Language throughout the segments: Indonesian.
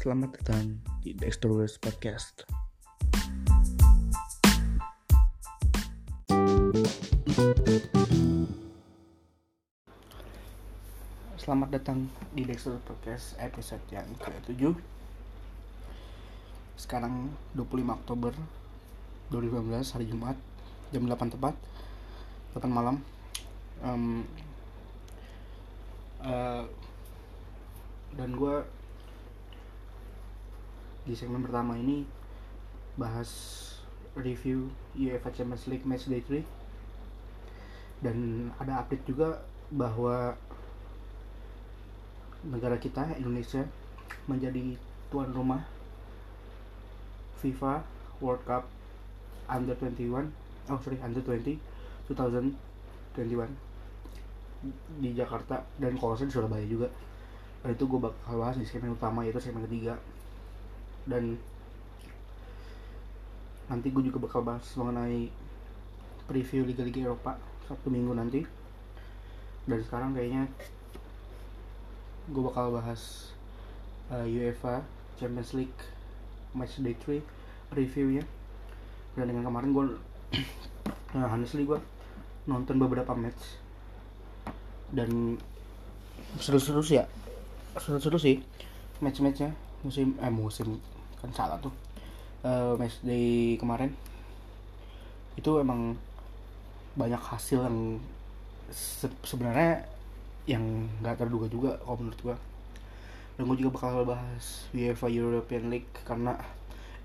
Selamat datang di Dexter West Podcast. Selamat datang di Dexter Podcast episode yang ke-7 Sekarang 25 Oktober 2019 hari Jumat Jam 8 tepat 8 malam um, uh, Dan gue di segmen pertama ini bahas review UEFA Champions League Match Day 3 dan ada update juga bahwa negara kita Indonesia menjadi tuan rumah FIFA World Cup Under 21 oh sorry Under 20 2021 di Jakarta dan kalau di Surabaya juga. Dan itu gue bakal bahas di segmen utama yaitu segmen ketiga dan nanti gue juga bakal bahas mengenai preview Liga-Liga Eropa Sabtu Minggu nanti. Dan sekarang kayaknya gue bakal bahas uh, UEFA Champions League Match Day 3 reviewnya dan dengan kemarin gue nah, honestly gue nonton beberapa match. Dan seru-seru sih ya. Seru-seru sih match-matchnya. Musim eh musim kan salah tuh. Uh, match day kemarin. Itu emang banyak hasil yang se sebenarnya yang nggak terduga juga kalau menurut gua. Dan gue juga bakal bahas UEFA European League karena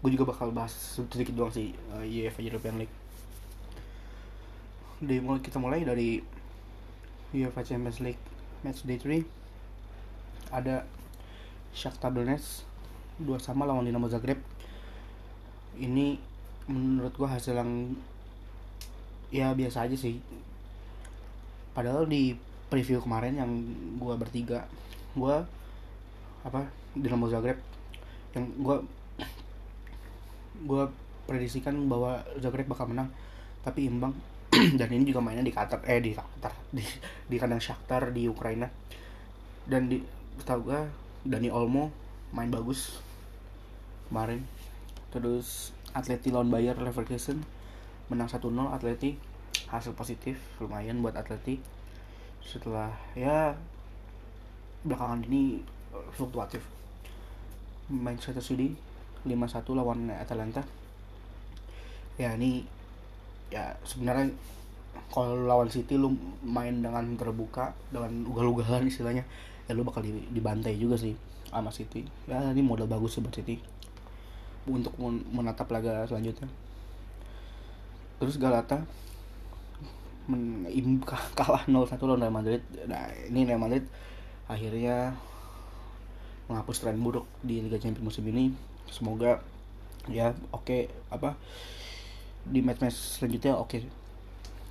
gue juga bakal bahas sedikit doang sih uh, UEFA European League. Di mulai kita mulai dari UEFA Champions League match day 3 ada Shakhtar Donetsk dua sama lawan Dinamo Zagreb. Ini menurut gua hasil yang ya biasa aja sih. Padahal di preview kemarin yang gua bertiga gua apa Dinamo Zagreb. Yang gua gua prediksikan bahwa Zagreb bakal menang. Tapi imbang dan ini juga mainnya di Qatar eh di Qatar di di kandang Shakhtar di Ukraina. Dan di tahu gua Dani Olmo main bagus kemarin. Terus Atleti lawan Bayer Leverkusen menang 1-0 Atleti. Hasil positif lumayan buat Atleti. Setelah ya belakangan ini fluktuatif. Manchester City 5-1 lawan Atalanta. Ya ini ya sebenarnya kalau lawan City lu main dengan terbuka dengan ugal-ugalan istilahnya ya lu bakal dibantai juga sih sama City. Ya ini modal bagus sih buat City untuk menatap laga selanjutnya. Terus Galata men kalah 0-1 lawan Real Madrid. Nah ini Real Madrid akhirnya menghapus tren buruk di Liga Champions musim ini. Semoga ya oke okay, apa di match-match selanjutnya oke. Okay.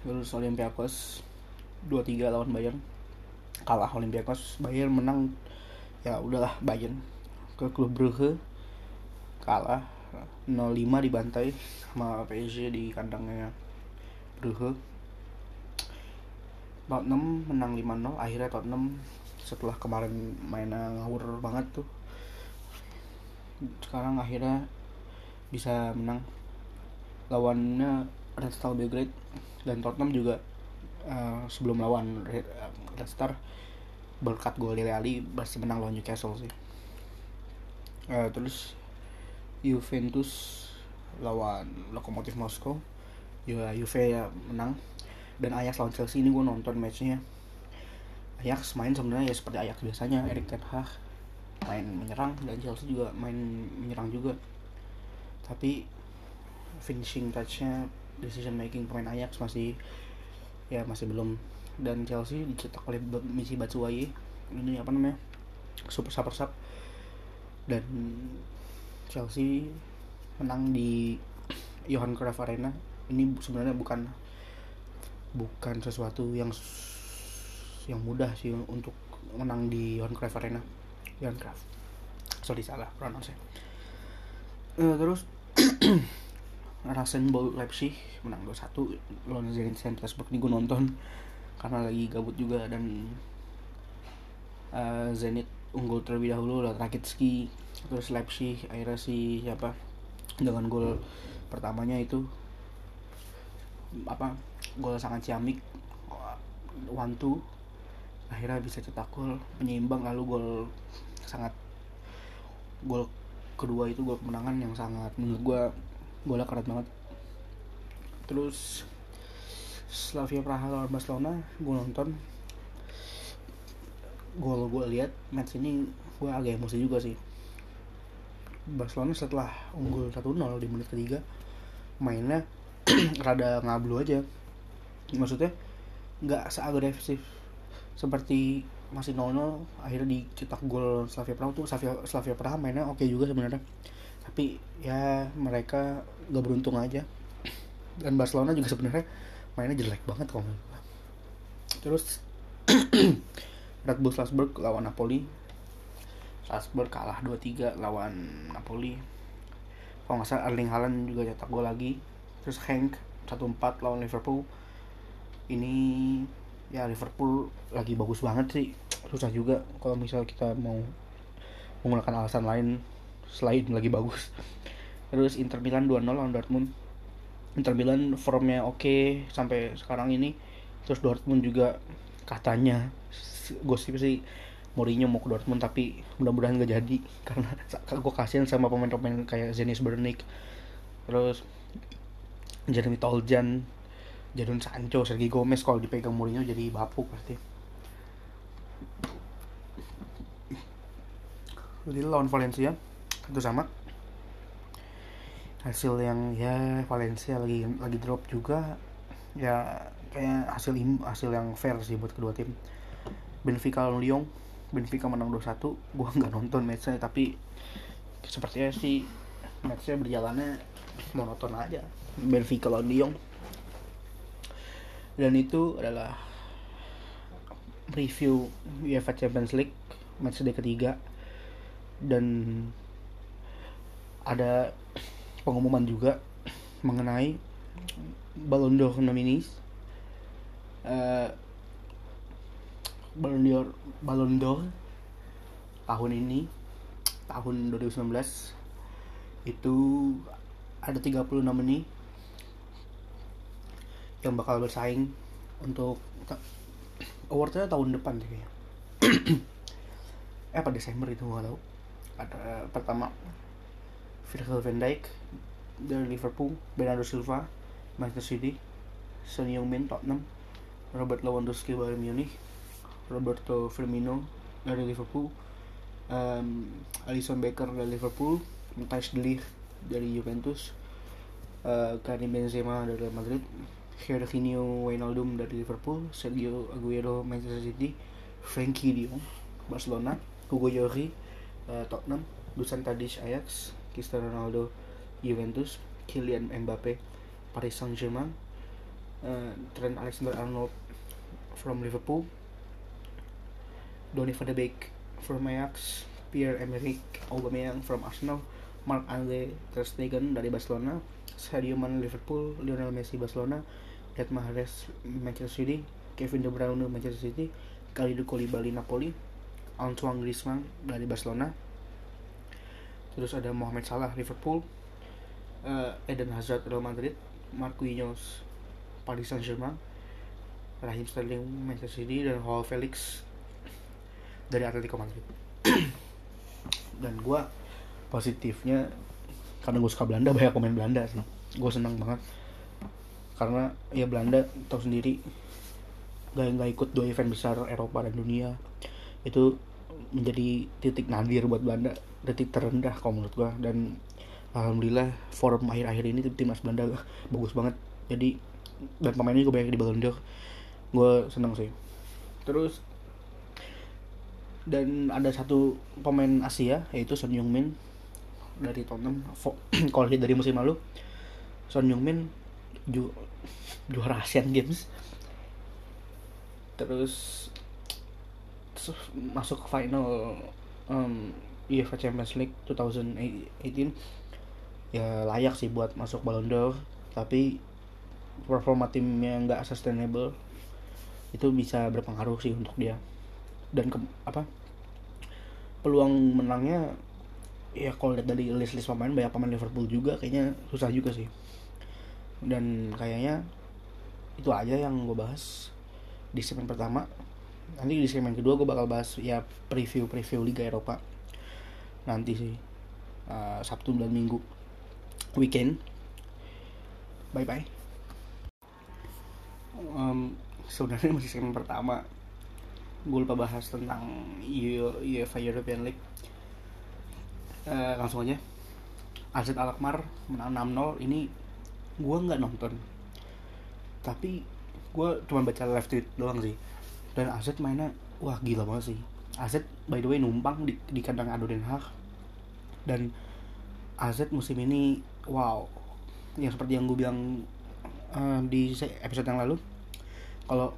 terus Olympiakos 2-3 lawan Bayern. Kalah Olympiakos Bayern menang. Ya udahlah Bayern ke klub Brugge kalah. 0-5 dibantai sama PSG di kandangnya Brugge Tottenham menang 5-0 akhirnya Tottenham setelah kemarin mainnya ngawur banget tuh sekarang akhirnya bisa menang. Lawannya Red Star Belgrade dan Tottenham juga uh, sebelum lawan Red, Red Star berkat gol Dele Ali masih menang lawan Newcastle sih. Uh, terus Juventus lawan Lokomotif Moskow. Ya Juve ya menang. Dan Ajax lawan Chelsea ini gue nonton matchnya. Ajax main sebenarnya ya seperti Ajax biasanya Erik ten Hag main menyerang dan Chelsea juga main menyerang juga. Tapi finishing touchnya decision making pemain Ajax masih ya masih belum. Dan Chelsea dicetak oleh Misi Batshuayi. Ini apa namanya? Super super sub dan Chelsea menang di Johan Cruyff Arena. Ini sebenarnya bukan bukan sesuatu yang yang mudah sih untuk menang di Johan Cruyff Arena. Johan Cruyff. Sorry salah pronounce uh, terus Rasenball Leipzig menang 2-1 lawan Zenit Saint Petersburg ini gue nonton karena lagi gabut juga dan uh, Zenit unggul terlebih dahulu lewat Rakitski terus Leipzig akhirnya si siapa dengan gol pertamanya itu apa gol sangat ciamik one two akhirnya bisa cetak gol penyeimbang lalu gol sangat gol kedua itu gol kemenangan yang sangat menurut gue golnya keren banget. Terus Slavia Praha lawan Barcelona gue nonton. Gol gue lihat match ini gue agak emosi juga sih Barcelona setelah unggul 1-0 di menit ketiga mainnya rada ngablu aja. Maksudnya nggak seagresif seperti masih 0-0 akhirnya dicetak gol Slavia Praha. Tuh Slavia, Slavia Praha mainnya oke okay juga sebenarnya. Tapi ya mereka gak beruntung aja. Dan Barcelona juga sebenarnya mainnya jelek banget kalau terus Red Bull Salzburg lawan Napoli Salzburg kalah 2-3 lawan Napoli. Kalau nggak salah Erling Haaland juga cetak gol lagi. Terus Hank 1-4 lawan Liverpool. Ini ya Liverpool lagi bagus banget sih. Susah juga kalau misal kita mau menggunakan alasan lain selain lagi bagus. Terus Inter Milan 2-0 lawan Dortmund. Inter Milan formnya oke okay sampai sekarang ini. Terus Dortmund juga katanya gosip sih Mourinho mau ke Dortmund tapi mudah-mudahan gak jadi karena gue kasihan sama pemain-pemain kayak Zenis Bernik terus Jeremy Toljan Jadon Sancho, Sergio Gomez kalau dipegang Mourinho jadi bapuk pasti. Jadi lawan Valencia itu sama. Hasil yang ya Valencia lagi lagi drop juga ya kayak hasil hasil yang fair sih buat kedua tim. Benfica lawan Lyon, Benfica menang 2-1. Gua nggak nonton matchnya tapi sepertinya sih matchnya berjalannya monoton aja. Benfica lawan Lyon dan itu adalah review UEFA Champions League match day ketiga dan ada pengumuman juga mengenai Ballon d'Or nominees uh, Ballon d'Or Ballon d'Or tahun ini tahun 2019 itu ada 30 nominee yang bakal bersaing untuk awardnya tahun depan sih kayaknya. Eh apa Desember itu gak tau ada pertama Virgil van Dijk dari Liverpool Bernardo Silva Manchester City Son Heung-min Tottenham Robert Lewandowski Bayern Munich Roberto Firmino dari Liverpool. Um, Alisson Becker dari Liverpool. Matthijs de Ligt dari Juventus. Uh, Karim Benzema dari Madrid. Jorginho Wijnaldum dari Liverpool, Sergio Aguero Manchester City, Frankie de Jong Barcelona, Hugo Lloris uh, Tottenham, Dusan Tadic Ajax, Cristiano Ronaldo Juventus, Kylian Mbappe Paris Saint-Germain, uh, Trent Alexander-Arnold from Liverpool, Donny van de Beek from Ajax, Pierre-Emerick Aubameyang from Arsenal, Marc-André Ter Stegen dari Barcelona, Sadio Mane Liverpool, Lionel Messi Barcelona, Riyad Mahrez Manchester City, Kevin De Bruyne Manchester City, Kalidou Koulibaly Napoli, Antoine Griezmann dari Barcelona. Terus ada Mohamed Salah Liverpool, uh, Eden Hazard Real Madrid, Marquinhos Paris Saint-Germain, Raheem Sterling Manchester City dan Joao Felix dari Atletico Madrid. dan gue positifnya karena gue suka Belanda banyak pemain Belanda sih. Gue senang banget. Karena ya Belanda tau sendiri gak nggak ikut dua event besar Eropa dan dunia. Itu menjadi titik nadir buat Belanda titik terendah kalau menurut gue dan alhamdulillah forum akhir-akhir ini timnas Belanda bagus banget. Jadi dan pemainnya juga banyak di d'Or. Gue seneng sih. Terus dan ada satu pemain Asia yaitu Son Heung-min dari Tottenham. Kalau dari musim lalu Son Heung-min ju juara Asian Games. Terus, masuk ke final um, UEFA Champions League 2018 ya layak sih buat masuk Ballon d'Or tapi performa timnya nggak sustainable. Itu bisa berpengaruh sih untuk dia dan ke, apa peluang menangnya ya kalau lihat dari list list pemain banyak pemain Liverpool juga kayaknya susah juga sih. Dan kayaknya itu aja yang gue bahas di segmen pertama. Nanti di segmen kedua gue bakal bahas ya preview preview Liga Eropa nanti sih uh, Sabtu dan Minggu. Weekend. Bye bye um, sebenarnya masih segmen pertama gue lupa bahas tentang UEFA European League. Uh, langsung aja. AZ Alkmaar menang 6-0 ini gue nggak nonton. Tapi gue cuma baca live tweet doang sih. Dan AZ mainnya wah gila banget sih. AZ by the way numpang di, di kandang Ado Den Haag. Dan AZ musim ini wow. Yang seperti yang gue bilang uh, di episode yang lalu kalau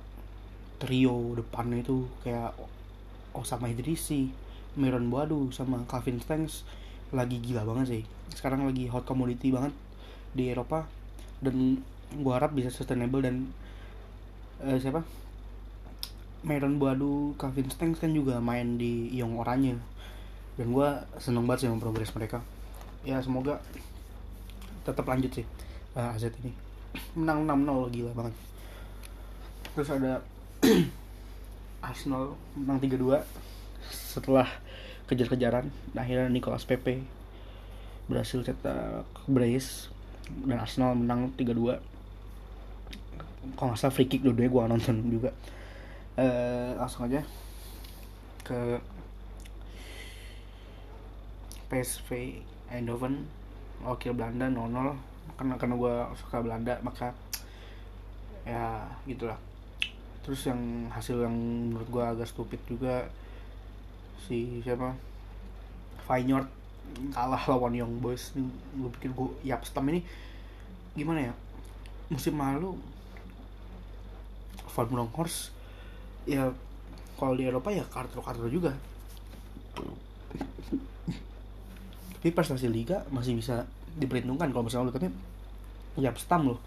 trio depannya itu kayak Osama Idrisi, Miron Boadu sama Calvin Stengs lagi gila banget sih. Sekarang lagi hot commodity banget di Eropa dan gue harap bisa sustainable dan uh, siapa? Miron Boadu, Calvin Stengs kan juga main di Young Oranye dan gue seneng banget sih sama progres mereka. Ya semoga tetap lanjut sih uh, AZ ini menang 6-0 gila banget terus ada Arsenal menang 3-2 setelah kejar-kejaran. Akhirnya Nicolas Pepe berhasil cetak brace dan Arsenal menang 3-2 kalau nggak salah free kick dua-duanya gue nonton juga. Uh, langsung aja ke PSV Eindhoven. Wakil Belanda 0-0 karena karena gue suka Belanda maka ya gitulah terus yang hasil yang menurut gue agak stupid juga si siapa? Feyenoord kalah lawan Young Boys. Gue pikir gue Yapstam ini gimana ya? Musim lalu Van Bronckhorst ya kalau di Eropa ya kartu-kartu juga. Tapi prestasi liga masih bisa diperhitungkan kalau misalnya lu katanya Yapstam loh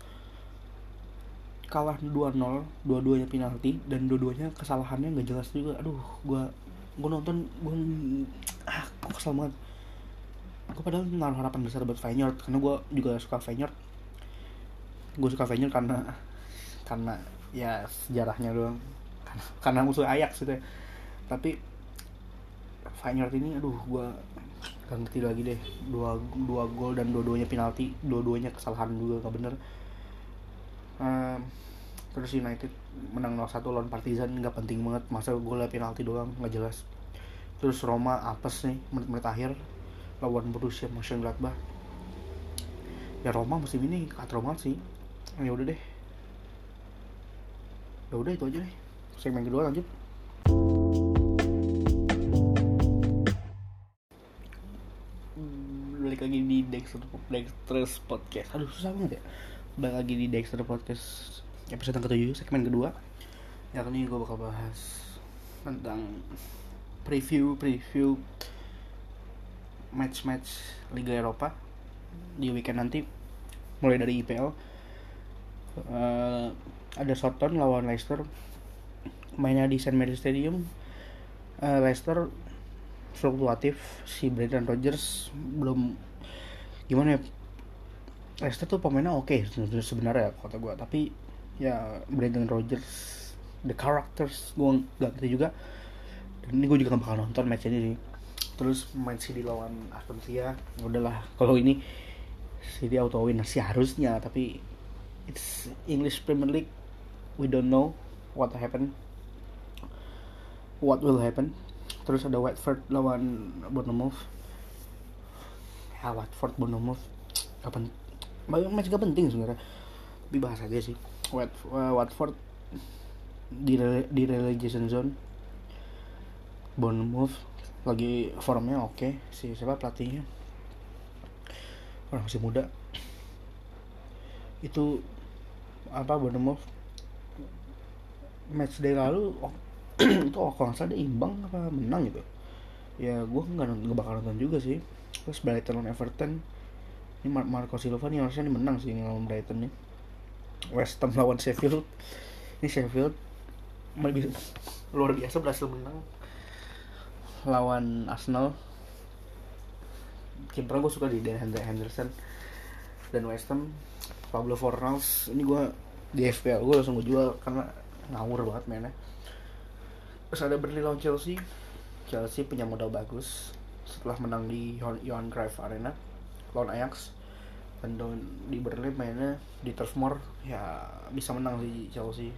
kalah 2-0 dua-duanya penalti dan dua-duanya kesalahannya nggak jelas juga. Aduh gua gua nonton gua ah gua kesel banget. Gua padahal naruh harapan besar buat Feyenoord karena gua juga suka Feyenoord. Gua suka Feyenoord karena karena ya sejarahnya doang. Karena, karena musuh Ajax gitu ya. Tapi Feyenoord ini aduh gua gak ngerti lagi deh. Dua dua gol dan dua-duanya penalti dua-duanya kesalahan juga gak bener. Um, terus United menang 0-1 lawan Partizan nggak penting banget. Masa golnya penalti doang nggak jelas. Terus Roma apes nih menit-menit akhir lawan Borussia Mönchengladbach. Ya Roma musim ini katro banget sih. Ya udah deh. Ya udah itu aja deh. Segmen kedua lanjut. Hmm, balik lagi di Dexter Dexter's Podcast. Aduh susah banget ya. Balik lagi di Dexter Podcast episode yang ketujuh segmen kedua. Ya kali ini gue bakal bahas tentang preview preview match match Liga Eropa di weekend nanti mulai dari IPL uh, eh, ada Southampton lawan Leicester mainnya di St Mary Stadium. Uh, Leicester fluktuatif si Brendan Rodgers belum gimana ya Leicester tuh pemainnya oke okay, sebenarnya kata gue tapi ya Brendan Rodgers the characters gue gak ngerti juga. Dan ini gue juga gak bakal nonton match ini sih. Terus main City lawan Aston Villa udahlah. Kalau ini City auto win sih harusnya tapi it's English Premier League. We don't know what happen what will happen. Terus ada Watford lawan Bournemouth. Ya Watford Bournemouth kapan match gak penting sebenarnya. Tapi bahas aja sih Watford di di relegation zone. Bournemouth lagi formnya oke okay. si siapa pelatihnya? Orang masih muda. Itu apa Bournemouth? Match day lalu oh, itu oh, kalau nggak salah imbang apa menang gitu. Ya gue nggak nggak bakal nonton juga sih. Terus Brighton lawan Everton. Ini Marco Silva nih harusnya ini menang sih ngelawan Brighton nih West Ham lawan Sheffield. Ini Sheffield luar biasa berhasil menang lawan Arsenal. Kiper gue suka di Dan Henderson dan West Ham. Pablo Fornals ini gue di FPL gue langsung gue jual karena ngawur banget mainnya. Terus ada Burnley lawan Chelsea. Chelsea punya modal bagus setelah menang di Johan Cruyff Arena lawan Ajax dan di Burnley mainnya di Turf Moor. Ya bisa menang di Chelsea.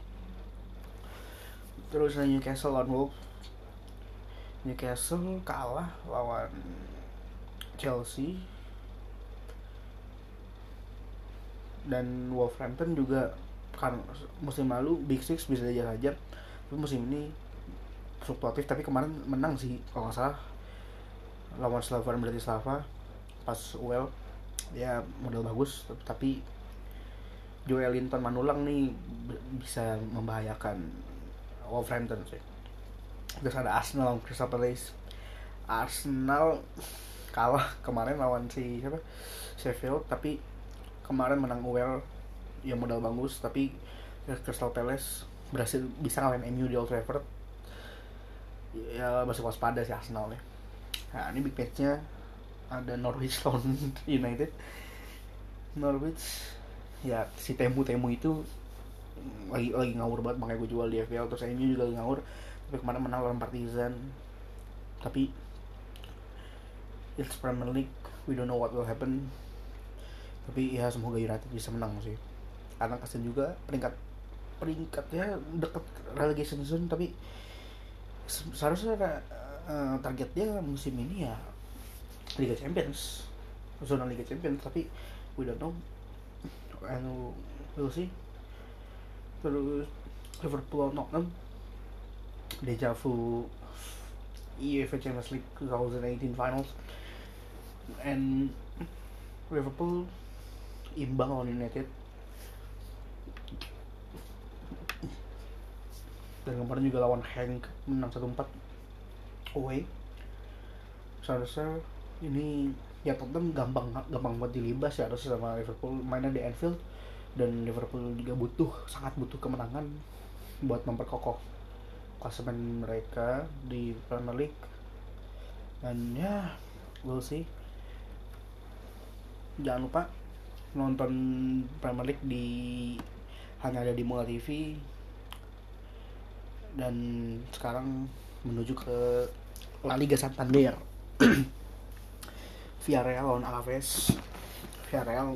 Terus Newcastle lawan Wolves. Newcastle kalah lawan Chelsea. Dan Wolverhampton juga kan musim lalu Big Six bisa aja aja tapi musim ini fluktuatif tapi kemarin menang sih kalau nggak salah. Lawan Slavan Bratislava pas well ya modal bagus tapi Joel Linton Manulang nih bisa membahayakan Wolverhampton sih terus ada Arsenal Crystal Palace. Arsenal kalah kemarin lawan si siapa? Sheffield tapi kemarin menang well yang modal bagus tapi Crystal Palace berhasil bisa ngalahin MU di Old Trafford. Ya masih waspada sih Arsenal ya nah ini big matchnya ada Norwich lawan United. Norwich ya si Temu Temu itu lagi lagi ngawur banget. Makanya gue jual di FPL terus MU juga lagi ngawur. Tapi kemarin menang lawan Partizan. Tapi it's Premier League. We don't know what will happen. Tapi ya semoga United bisa menang sih. Karena kasian juga peringkat peringkatnya deket relegation zone tapi seharusnya uh, targetnya musim ini ya Liga Champions. Zona Liga Champions tapi we don't know. And we'll see. Terus Liverpool Nottingham Deja Vu UEFA Champions League 2018 Finals. And Liverpool imbang lawan United. Dan kemarin juga lawan Hank menang 1-4 away. Seharusnya ini ya Tottenham gampang gampang buat dilibas ya harus sama Liverpool. Mainnya di Anfield. Dan Liverpool juga butuh sangat butuh kemenangan buat memperkokoh klasemen mereka di Premier League. Dan ya we'll see. Jangan lupa nonton Premier League di hanya ada di Mola TV dan sekarang menuju ke La Liga Santander Villarreal lawan Alaves. Villarreal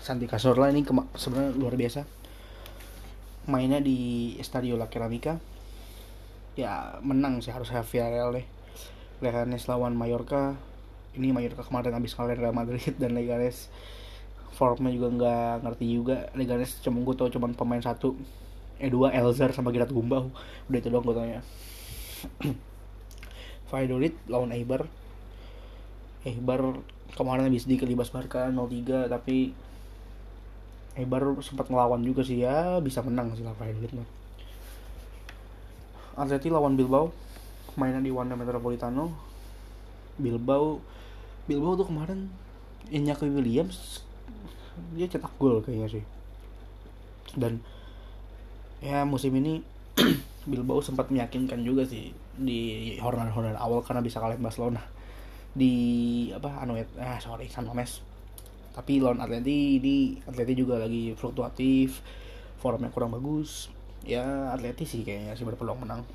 Santi Cazorla ini sebenarnya luar biasa. Mainnya di Estadio La Ceramica. Ya menang sih harusnya Villarreal deh. Leganes lawan Mallorca. Ini Mallorca kemarin habis kalah Real Madrid dan Leganes. Formnya juga nggak ngerti juga. Leganes cuma gue tau cuma pemain satu. Eh dua Elzar sama Gerard Gumbau. Udah itu doang gue tanya. Valladolid lawan Eibar Eibar kemarin habis di kelibas Barca 0-3 tapi Eibar sempat ngelawan juga sih ya bisa menang sih lah Valladolid mah Atleti lawan Bilbao mainan di Wanda Metropolitano. Bilbao Bilbao tuh kemarin Inyaki Williams dia cetak gol kayaknya sih. Dan ya musim ini Bilbao sempat meyakinkan juga sih di hornal-hornal awal karena bisa kalah Barcelona di apa Anoet ah sorry San Mames tapi lawan Atleti di Atleti juga lagi fluktuatif formnya kurang bagus. Ya Atleti sih kayaknya sih berpeluang menang.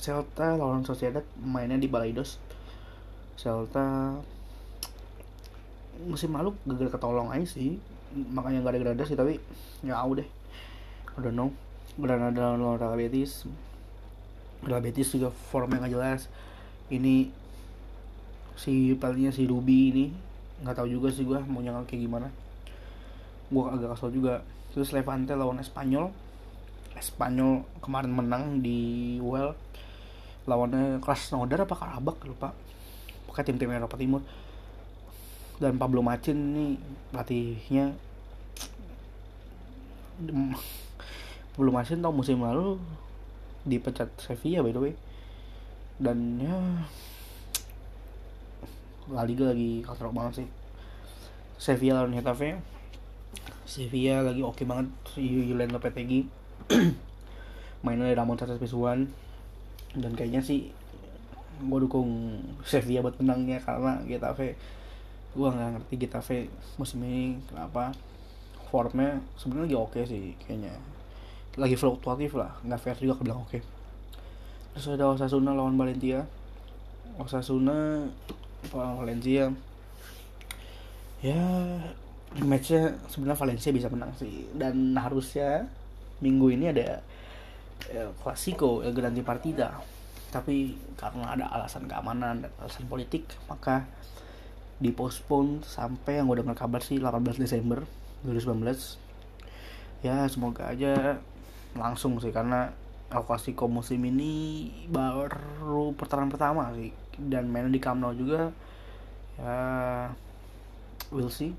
Celta lawan Sociedad mainnya di Balaidos. Celta musim lalu gagal ketolong aja sih. Makanya nggak ada gradasi tapi ya udah I don't know. Granada lawan Real Betis. Real Betis juga formnya nggak jelas. Ini si palingnya si Ruby ini nggak tahu juga sih gue mau nyangka kayak gimana. Gue agak kesel juga. Terus Levante lawan Espanyol. Espanyol kemarin menang di Well lawannya kelas Nodar apa Karabak lupa. Pakai tim-tim Eropa Timur. Dan Pablo Macin nih pelatihnya. Belum masih tau musim lalu dipecat Sevilla by the way. Dan ya La Liga lagi katrok banget sih. Sevilla lawan Hetafe Sevilla lagi oke okay banget Julian Lopetegui mainnya dari Ramon Sanchez Pizjuan. Dan kayaknya sih gue dukung Sevilla buat menangnya karena Getafe. Gue nggak ngerti Getafe musim ini kenapa. Formnya sebenarnya lagi oke sih kayaknya. Lagi fluktuatif lah. Nggak fair juga kebilang oke. Terus ada Osasuna lawan Valencia. Osasuna Valencia. Ya matchnya sebenarnya Valencia bisa menang sih. Dan harusnya minggu ini ada ya, Clasico El Grande Partida. Tapi karena ada alasan keamanan dan alasan politik maka dipospon sampai yang udah kabar sih 18 Desember 2019 ya semoga aja langsung sih karena El Clasico musim ini baru pertarungan pertama sih. Dan main di Camp Nou juga ya we'll see.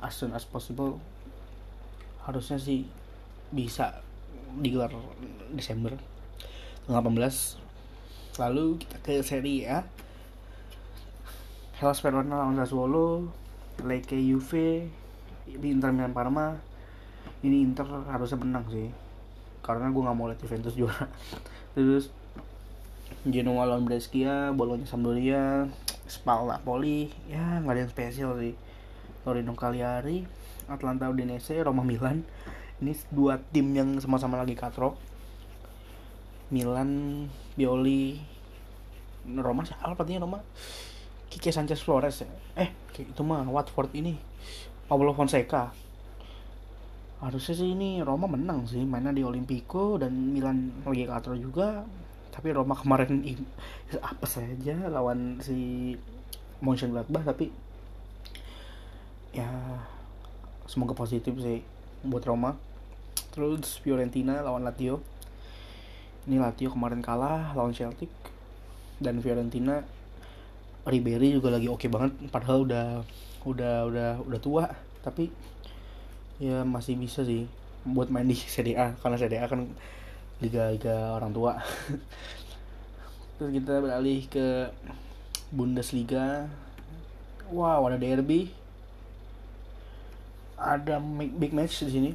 As soon as possible. Harusnya sih bisa digelar Desember tanggal 18 lalu kita ke seri A. Hellas Verona lawan Sassuolo Lecce Juve Inter Milan Parma ini Inter harusnya menang sih. Karena gue nggak mau lihat Juventus juara. Terus Genoa lawan Brescia Bologna Sampdoria Spal Napoli ya nggak ada yang spesial sih. Torino Cagliari Atlanta Udinese Roma Milan. Ini dua tim yang sama-sama lagi katro Milan Bioli Roma siapa? Artinya Roma? Kike Sanchez Flores ya? Eh itu mah Watford ini. Pablo Fonseca harusnya sih ini Roma menang sih mainnya di Olimpico dan Milan lagi katro juga. Tapi Roma kemarin apa saja lawan si Mönchengladbach tapi ya semoga positif sih buat Roma. Terus Fiorentina lawan Lazio. Ini Lazio kemarin kalah lawan Celtic dan Fiorentina Ribery juga lagi oke okay banget padahal udah udah udah udah tua. Tapi ya masih bisa sih buat main di Serie A karena Serie A kan liga-liga orang tua. Terus kita beralih ke Bundesliga. Wow ada derby. Ada big match di sini.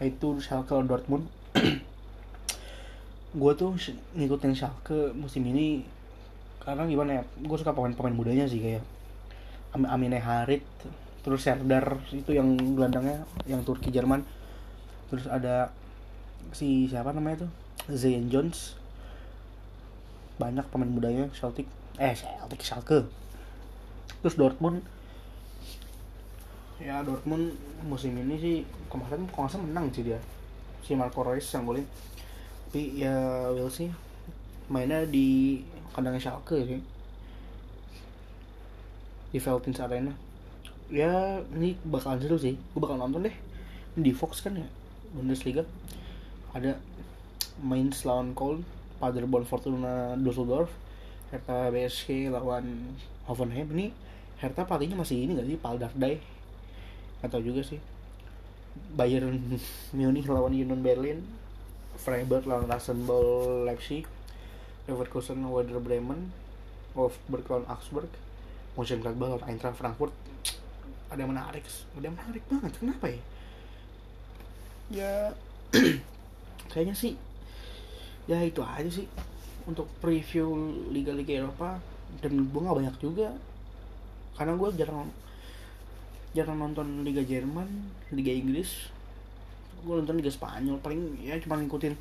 Yaitu Schalke Dortmund. Gue tuh ngikutin Schalke musim ini karena gimana ya gue suka pemain-pemain mudanya sih kayak Amine Harit terus Serdar itu yang gelandangnya yang Turki Jerman. Terus ada si siapa namanya tuh Zayn Jones. Banyak pemain mudanya Celtic. Eh Celtic Schalke. Terus Dortmund. Ya Dortmund musim ini sih kemarin kalau nggak menang sih dia. Si Marco Reus yang boleh tapi ya will sih mainnya di kandangnya Schalke sih. Di Veltins Arena ya ini bakalan seru sih. Gue bakal nonton deh. Di Fox kan ya? Bundesliga. Ada main lawan Köln Paderborn Fortuna Düsseldorf Hertha BSC lawan Hoffenheim. Ini Hertha pastinya masih ini gak sih? Paldardai atau juga sih. Bayern Munich lawan Union Berlin Freiburg lawan Rasenball Leipzig Leverkusen lawan Werder Bremen Wolfsburg lawan Augsburg Mönchengladbach lawan Eintracht Frankfurt ada yang menarik ada yang menarik banget. Kenapa ya? Ya kayaknya sih ya itu aja sih. Untuk preview liga-liga Eropa dan gue nggak banyak juga. Karena gue jarang jarang nonton Liga Jerman Liga Inggris. Gue nonton Liga Spanyol paling ya cuma ngikutin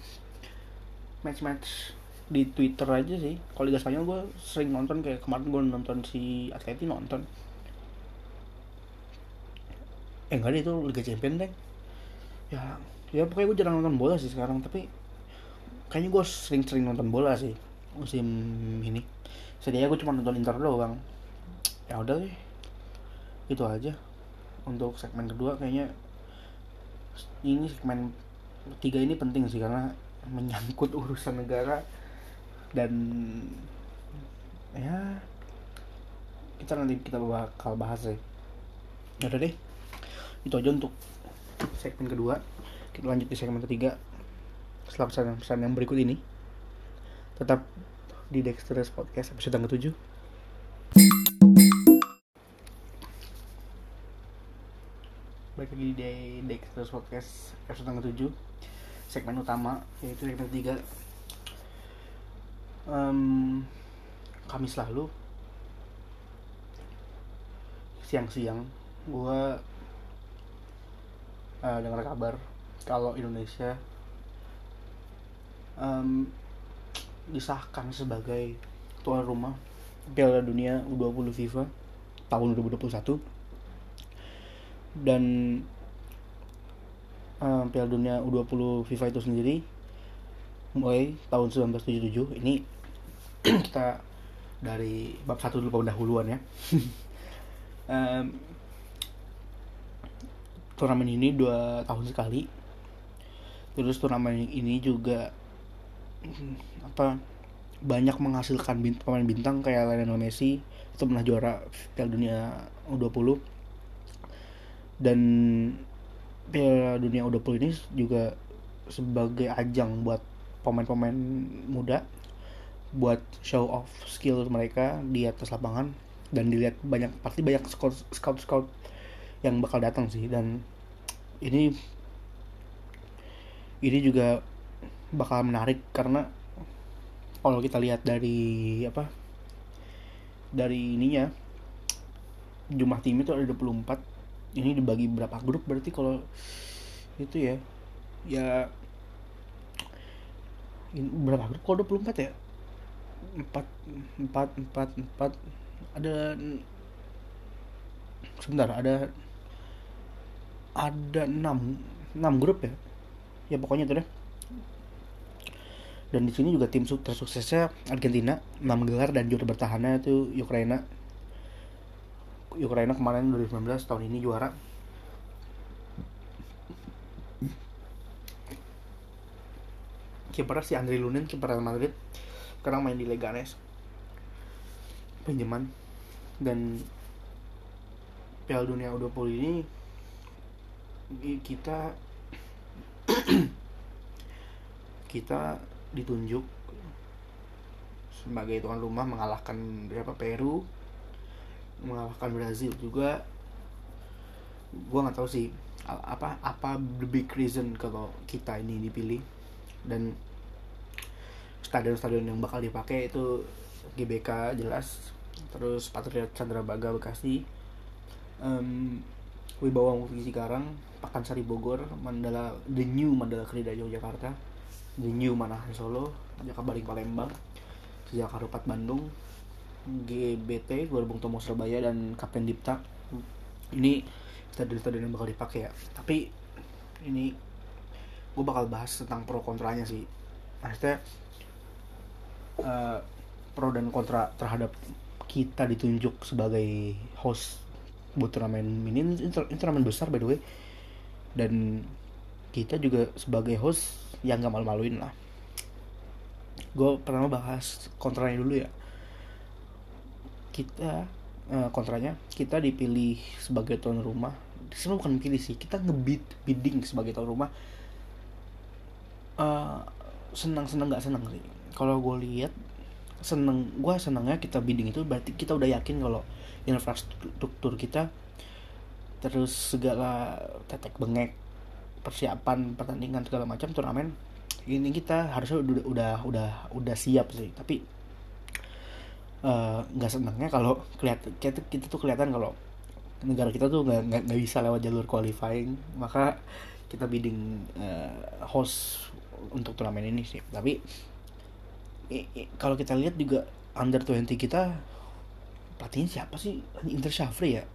match-match di Twitter aja sih. Kalau Liga Spanyol gue sering nonton kayak kemarin gue nonton si Atleti nonton eh enggak deh itu Liga Champions deh. Ya ya pokoknya gue jarang nonton bola sih sekarang tapi kayaknya gue sering-sering nonton bola sih musim ini. Sedianya gue cuma nonton Inter doang. Ya udah deh. Itu aja untuk segmen kedua kayaknya. Ini segmen tiga ini penting sih karena menyangkut urusan negara dan ya kita nanti kita bakal bahas sih. Ya udah deh itu aja untuk segmen kedua. Kita lanjut di segmen ketiga. Setelah pesan-pesan yang berikut ini tetap di Dexter's Podcast episode tanggal 7 balik lagi di Dexter's Podcast episode tanggal 7 segmen utama yaitu segmen ketiga. Um, Kamis lalu siang-siang gue uh, dengar kabar kalau Indonesia um, disahkan sebagai tuan rumah Piala Dunia U20 FIFA tahun 2021 dan uh, Piala Dunia U20 FIFA itu sendiri mulai tahun 1977 ini kita dari bab satu dulu pendahuluan ya. Um, turnamen ini dua tahun sekali. Terus turnamen ini juga apa banyak menghasilkan pemain bintang kayak Lionel Messi itu pernah juara Piala Dunia U20 dan Piala Dunia U20 ini juga sebagai ajang buat pemain-pemain muda buat show off skill mereka di atas lapangan. Dan dilihat banyak pasti banyak scout scout scout yang bakal datang sih. Dan ini ini juga bakal menarik karena kalau kita lihat dari apa dari ininya jumlah tim itu ada 24 ini dibagi berapa grup berarti kalau itu ya? Ya ini berapa grup? Kalau 24 ya? 4 4 4 4 ada sebentar ada ada 6 6 grup ya. Ya pokoknya itu deh. Dan di sini juga tim tersuksesnya Argentina 6 gelar dan juara bertahannya itu Ukraina. Ukraina kemarin 2019 tahun ini juara. Kiper si Andri Lunin kiper Real Madrid sekarang main di Leganes. Pinjaman. Dan Piala Dunia U20 ini kita kita ditunjuk sebagai tuan rumah mengalahkan berapa? Peru mengalahkan Brazil juga. Gue nggak tahu sih apa apa the big reason kalau kita ini dipilih. Dan stadion-stadion yang bakal dipakai itu GBK jelas terus Patriot Baga Bekasi. Um, Wibawa Mukti Cikarang Pakansari Bogor Mandala The New Mandala Krida Yogyakarta The New Manahan Solo Jakabaring Palembang Sejak Harupat Bandung GBT Gelembung Tomo Surabaya dan Kapten Dipta. Ini stadion-stadion yang bakal dipakai ya. Tapi ini gue bakal bahas tentang pro kontranya sih. Maksudnya uh, pro dan kontra terhadap kita ditunjuk sebagai host buat turnamen ini. Ini turnamen besar by the way dan kita juga sebagai host yang gak malu-maluin lah. Gue pertama bahas kontranya dulu ya. Kita uh, kontranya kita dipilih sebagai tuan rumah. Sini bukan pilih sih kita ngebid bidding sebagai tuan rumah. Uh, senang senang nggak senang sih. Kalau gue lihat seneng gue senangnya kita bidding itu berarti kita udah yakin kalau infrastruktur kita terus segala tetek bengek persiapan pertandingan segala macam turnamen ini kita harusnya udah udah udah udah siap sih. Tapi eh, nggak uh, senangnya kalau kelihatan kita, tuh kelihatan kalau negara kita tuh nggak nggak bisa lewat jalur qualifying. Maka kita bidding uh, host untuk turnamen ini sih. Tapi kalau kita lihat juga under 20 kita pelatihnya siapa sih? Inter Shafri ya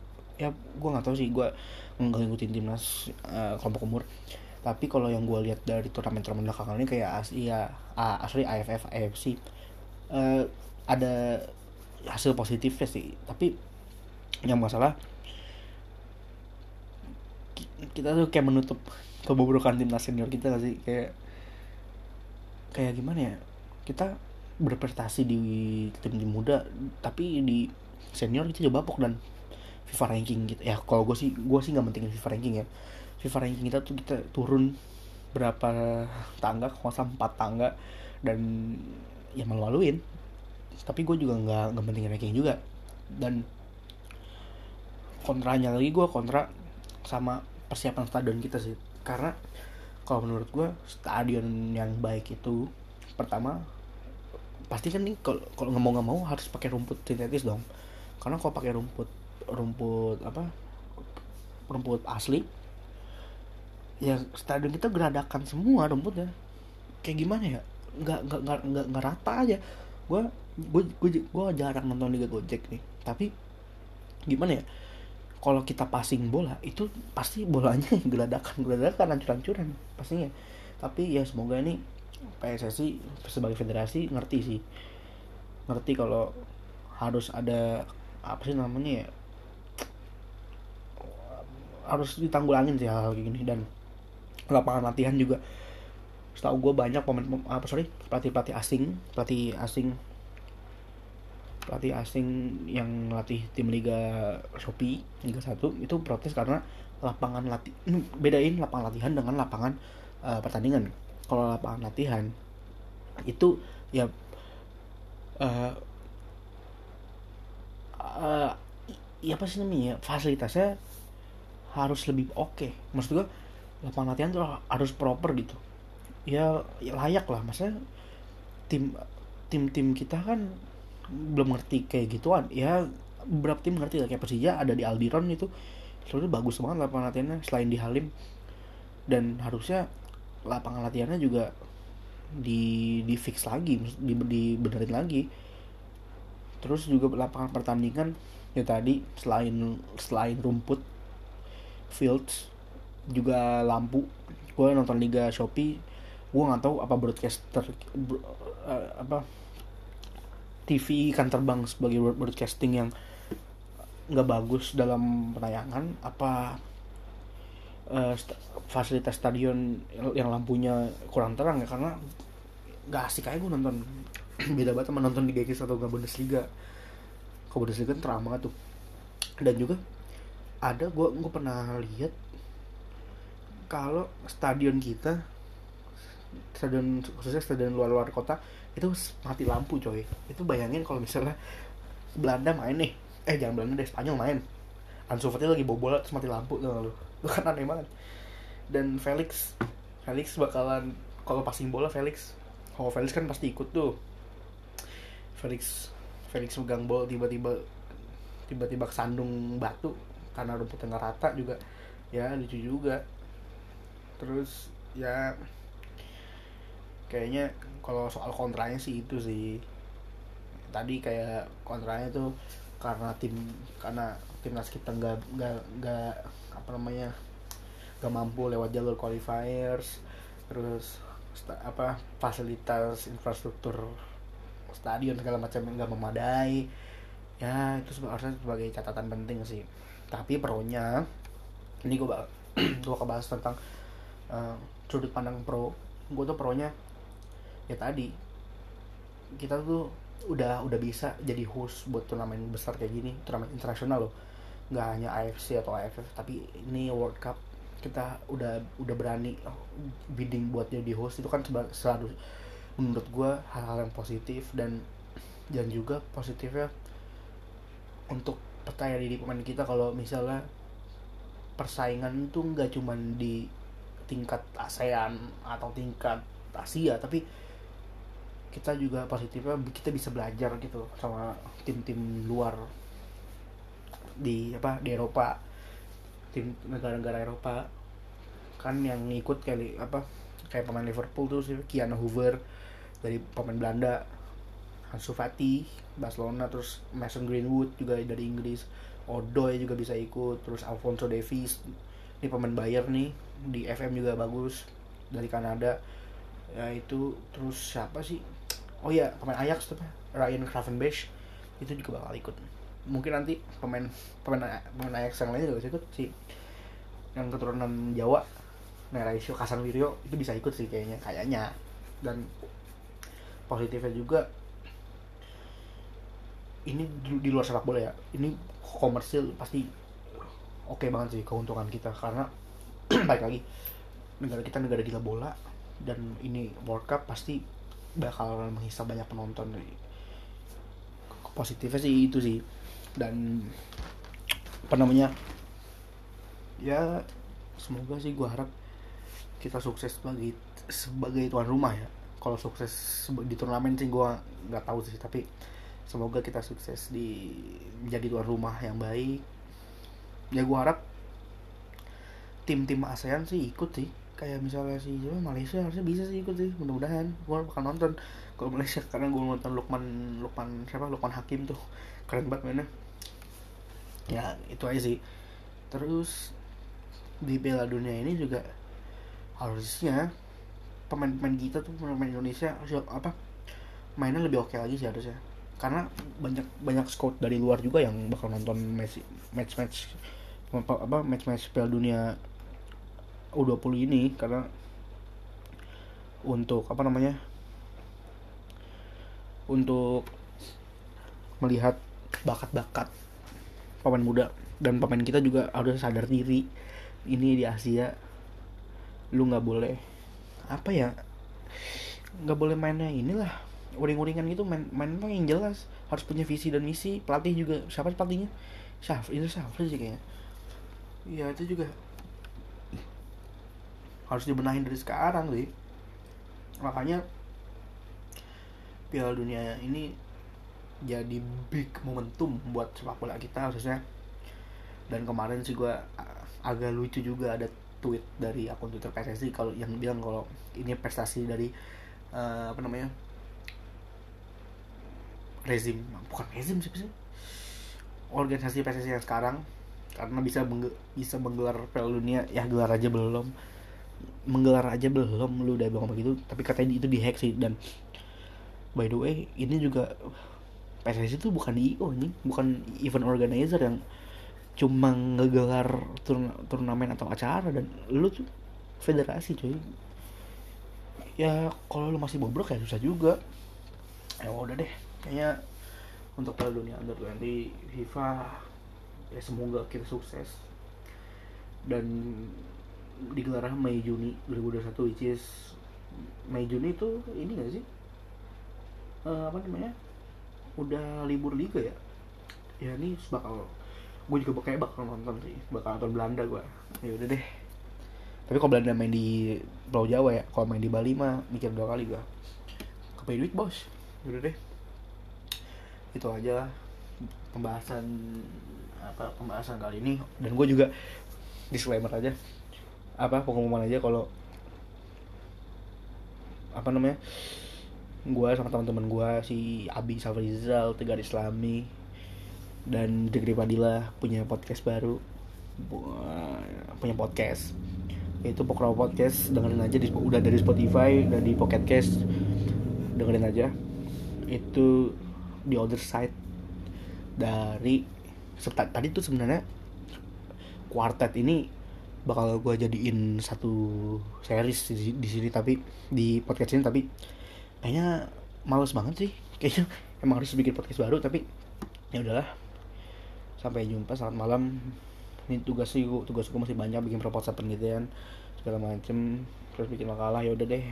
ya gue nggak tahu sih gue nggak ngikutin timnas uh, kelompok umur. Tapi kalau yang gue lihat dari turnamen-turnamen belakangan ini kayak Asia A, sorry AFF AFC uh, ada hasil positifnya sih. Tapi yang masalah kita tuh kayak menutup kebobrokan timnas senior kita gak sih? Kayak kayak gimana ya? Kita berprestasi di tim tim muda tapi di senior kita juga bapok dan FIFA ranking gitu. Ya kalau gue sih gue sih nggak pentingin FIFA ranking ya. FIFA ranking kita tuh kita turun berapa tangga kalau empat tangga dan ya malu-maluin tapi gue juga nggak nggak pentingin ranking juga. Dan kontranya lagi gue kontra sama persiapan stadion kita sih. Karena kalau menurut gue stadion yang baik itu pertama pasti kan nih kalau kalau nggak mau nggak mau harus pakai rumput sintetis dong. Karena kalau pakai rumput rumput apa rumput asli ya stadion kita geradakan semua rumputnya. Kayak gimana ya? Nggak nggak nggak nggak, nggak rata aja. Gue gue gue jarang nonton liga gojek nih. Tapi gimana ya? Kalau kita passing bola itu pasti bolanya geladakan geladakan hancur hancuran pastinya. Tapi ya semoga ini PSSI sebagai federasi ngerti sih. Ngerti kalau harus ada apa sih namanya ya harus ditanggulangin sih hal, -hal kayak gini. Dan lapangan latihan juga setahu gue banyak pemain apa sorry pelatih pelatih asing pelatih asing pelatih asing yang latih tim Liga Shopee Liga 1 itu protes karena lapangan latih bedain lapangan latihan dengan lapangan uh, pertandingan. Kalau lapangan latihan itu ya uh, uh, ya apa sih namanya fasilitasnya harus lebih oke. Okay. maksud gue lapangan latihan tuh harus proper gitu. Ya, ya layak lah. Maksudnya tim tim tim kita kan belum ngerti kayak gituan. Ya beberapa tim ngerti lah. Kayak Persija ada di Aldiron itu. Sebenarnya bagus banget lapangan latihannya selain di Halim. Dan harusnya lapangan latihannya juga di di fix lagi di dibenerin lagi. Terus juga lapangan pertandingan ya tadi selain selain rumput fields juga lampu. Gue nonton liga shopee. Gue nggak tahu apa broadcaster uh, apa TV ikan terbang sebagai broadcasting yang nggak bagus dalam penayangan apa uh, st fasilitas stadion yang lampunya kurang terang ya karena nggak asik aja gue nonton. Beda banget sama nonton di Inggris atau nggak Bundesliga. Kalau Bundesliga kan terang banget tuh. Dan juga ada gue gue pernah lihat kalau stadion kita stadion khususnya stadion luar-luar kota itu mati lampu coy. Itu bayangin kalau misalnya Belanda main nih. Eh jangan Belanda deh Spanyol main. Ansu Fati lagi bawa bola terus mati lampu tuh lu? Lu kan aneh banget. Dan Felix Felix bakalan kalau passing bola Felix. Kalau Felix kan pasti ikut tuh. Felix Felix megang bola tiba-tiba tiba-tiba kesandung batu karena rumputnya nggak rata juga ya lucu juga. Terus ya kayaknya kalau soal kontranya sih itu sih. Tadi kayak kontranya tuh karena tim karena timnas kita nggak nggak nggak apa namanya nggak mampu lewat jalur qualifiers terus apa fasilitas infrastruktur stadion segala macam nggak memadai. Ya itu sebenarnya sebagai catatan penting sih tapi pronya ini gue bak gue bahas tentang uh, sudut pandang pro. Gue tuh pronya ya tadi kita tuh udah udah bisa jadi host buat turnamen besar kayak gini turnamen internasional loh. Nggak hanya AFC atau AFF tapi ini World Cup kita udah udah berani bidding buat jadi host. Itu kan selalu menurut gue hal-hal yang positif dan dan juga positifnya untuk percaya diri pemain kita kalau misalnya persaingan tuh nggak cuman di tingkat ASEAN atau tingkat Asia tapi kita juga positifnya kita bisa belajar gitu sama tim-tim luar di apa di Eropa tim negara-negara Eropa. Kan yang ngikut kali apa kayak pemain Liverpool tuh sih Kiana Hoover dari pemain Belanda Ansu Fati Barcelona terus Mason Greenwood juga dari Inggris. Odoi juga bisa ikut terus Alfonso Davies ini pemain Bayern nih di FM juga bagus dari Kanada. Ya itu terus siapa sih? Oh iya pemain Ajax tuh Ryan Gravenberch itu juga bakal ikut. Mungkin nanti pemain pemain pemain Ajax yang lain juga bisa ikut sih yang keturunan Jawa Neraisio Wiryo itu bisa ikut sih kayaknya kayaknya. Dan positifnya juga ini di, di luar sepak bola ya ini komersil pasti oke okay banget sih keuntungan kita karena baik lagi negara kita negara gila bola dan ini World Cup pasti bakal menghisap banyak penonton. Positifnya sih itu sih. Dan apa namanya ya semoga sih gue harap kita sukses sebagai sebagai tuan rumah ya. Kalau sukses di turnamen sih gue nggak tahu sih tapi semoga kita sukses di menjadi tuan rumah yang baik. Ya gue harap tim-tim ASEAN sih ikut sih. Kayak misalnya si Malaysia harusnya bisa sih ikut sih mudah-mudahan. Gue bakal nonton kalau Malaysia karena gue nonton Lukman Lukman siapa Lukman Hakim tuh. Keren banget mainnya. Ya itu aja sih. Terus di Piala Dunia ini juga harusnya pemain-pemain kita tuh pemain Indonesia apa mainnya lebih oke lagi sih harusnya karena banyak banyak scout dari luar juga yang bakal nonton match match match apa match match Piala Dunia U20 ini. Karena untuk apa namanya untuk melihat bakat-bakat pemain muda dan pemain kita juga harus sadar diri ini di Asia lu nggak boleh apa ya nggak boleh mainnya inilah uring-uringan gitu main main yang jelas. Harus punya visi dan misi. Pelatih juga siapa pelatihnya? Syaf itu Syaf sih kayaknya. Iya itu juga. Harus dibenahin dari sekarang sih makanya Piala Dunia ini jadi big momentum buat sepak bola kita khususnya dan kemarin sih gue agak lucu juga ada tweet dari akun Twitter PSSI kalau yang bilang kalau ini prestasi dari uh, apa namanya rezim bukan rezim sih sih. Organisasi PSSI yang sekarang karena bisa mengge bisa menggelar Piala Dunia ya gelar aja belum. Menggelar aja belum lu udah bilang begitu tapi katanya itu dihack sih dan by the way ini juga PSSI itu bukan IO nih bukan event organizer yang cuma ngegelar turn turnamen atau acara dan lu tuh federasi cuy. Ya kalau lu masih bobrok ya susah juga. Ya udah deh kayaknya untuk Piala Dunia Under 20 FIFA ya semoga kita sukses. Dan digelar Mei Juni 2021 which is Mei Juni itu ini gak sih? Uh, apa namanya? Udah libur liga ya? Ya ini bakal gue juga kayak bakal nonton sih. Bakal nonton Belanda gue ya udah deh. Tapi kalau Belanda main di Pulau Jawa ya kalau main di Bali mah mikir dua kali gue kepain duit bos. Ya udah deh itu aja pembahasan apa pembahasan kali ini. Dan gue juga disclaimer aja. Apa pengumuman aja kalau apa namanya gue sama teman-teman gue si Abi Safrizal Tegar Islami dan Jegri Padilla punya podcast baru. Punya podcast. Itu Pokro Podcast dengerin aja di, udah dari Spotify dan di Pocket Cast dengerin aja. Itu the other side dari tadi tuh sebenarnya quartet ini bakal gue jadiin satu series di, di sini tapi di podcast ini tapi kayaknya males banget sih. Kayaknya emang harus bikin podcast baru tapi ya udahlah. Sampai jumpa selamat malam. Ini tugas sih tugas gue masih banyak bikin proposal penelitian segala macem. Terus bikin makalah ya udah deh.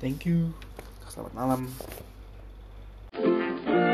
Thank you. Selamat malam Música